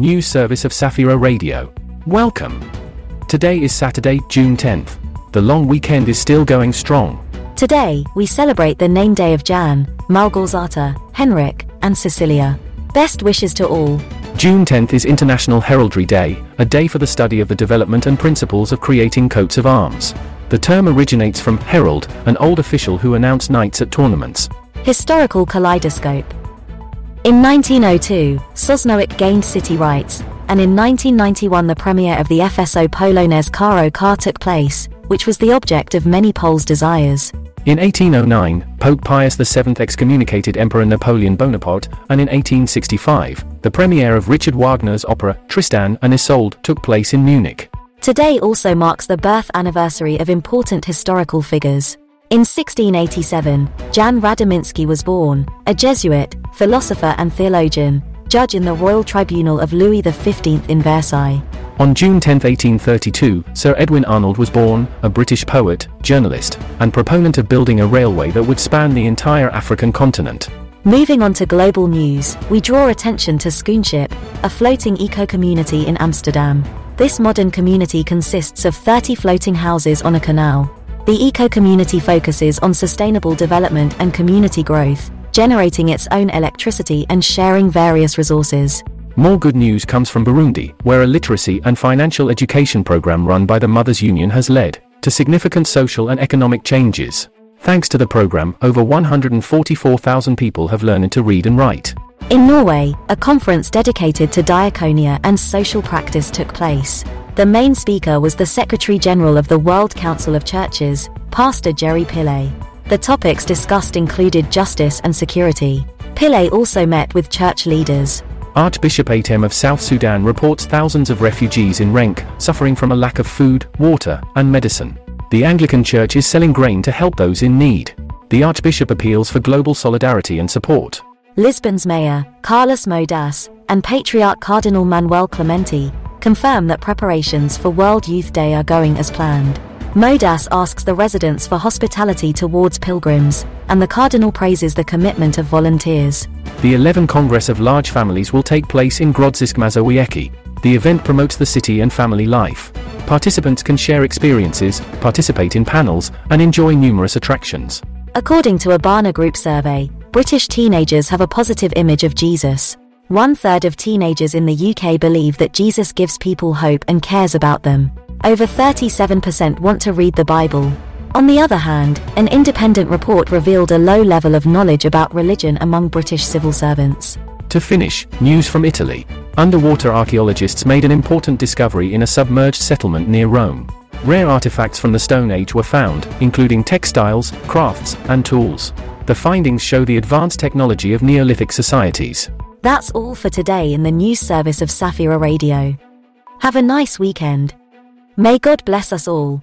news service of Safira Radio. Welcome. Today is Saturday, June 10th. The long weekend is still going strong. Today, we celebrate the name day of Jan, Malgorzata, Henrik, and Cecilia. Best wishes to all. June 10th is International Heraldry Day, a day for the study of the development and principles of creating coats of arms. The term originates from herald, an old official who announced knights at tournaments. Historical kaleidoscope. In 1902, Sosnowiec gained city rights, and in 1991 the premiere of the FSO Polonez Caro car took place, which was the object of many Poles' desires. In 1809, Pope Pius VII excommunicated Emperor Napoleon Bonaparte, and in 1865, the premiere of Richard Wagner's opera Tristan and Isolde took place in Munich. Today also marks the birth anniversary of important historical figures. In 1687, Jan Radomiński was born, a Jesuit, philosopher and theologian, judge in the Royal Tribunal of Louis XV in Versailles. On June 10, 1832, Sir Edwin Arnold was born, a British poet, journalist, and proponent of building a railway that would span the entire African continent. Moving on to global news, we draw attention to Schoonschip, a floating eco-community in Amsterdam. This modern community consists of 30 floating houses on a canal. The eco-community focuses on sustainable development and community growth, generating its own electricity and sharing various resources. More good news comes from Burundi, where a literacy and financial education program run by the Mothers Union has led to significant social and economic changes. Thanks to the program, over 144,000 people have learned to read and write. In Norway, a conference dedicated to diaconia and social practice took place. The main speaker was the Secretary General of the World Council of Churches, Pastor Jerry Pillay. The topics discussed included justice and security. Pillay also met with church leaders. Archbishop Atem of South Sudan reports thousands of refugees in Renk suffering from a lack of food, water, and medicine. The Anglican Church is selling grain to help those in need. The Archbishop appeals for global solidarity and support. Lisbon's mayor, Carlos Moedas, and Patriarch Cardinal Manuel Clemente confirm that preparations for World Youth Day are going as planned. Moedas asks the residents for hospitality towards pilgrims, and the Cardinal praises the commitment of volunteers. The 11 Congress of Large Families will take place in Grodzisk Mazowiecki. The event promotes the city and family life. Participants can share experiences, participate in panels, and enjoy numerous attractions. According to a Barna Group survey, British teenagers have a positive image of Jesus. One third of teenagers in the UK believe that Jesus gives people hope and cares about them. Over 37% want to read the Bible. On the other hand, an independent report revealed a low level of knowledge about religion among British civil servants. To finish, news from Italy. Underwater archaeologists made an important discovery in a submerged settlement near Rome. Rare artifacts from the Stone Age were found, including textiles, crafts, and tools. The findings show the advanced technology of Neolithic societies. That's all for today in the news service of Safira Radio. Have a nice weekend. May God bless us all.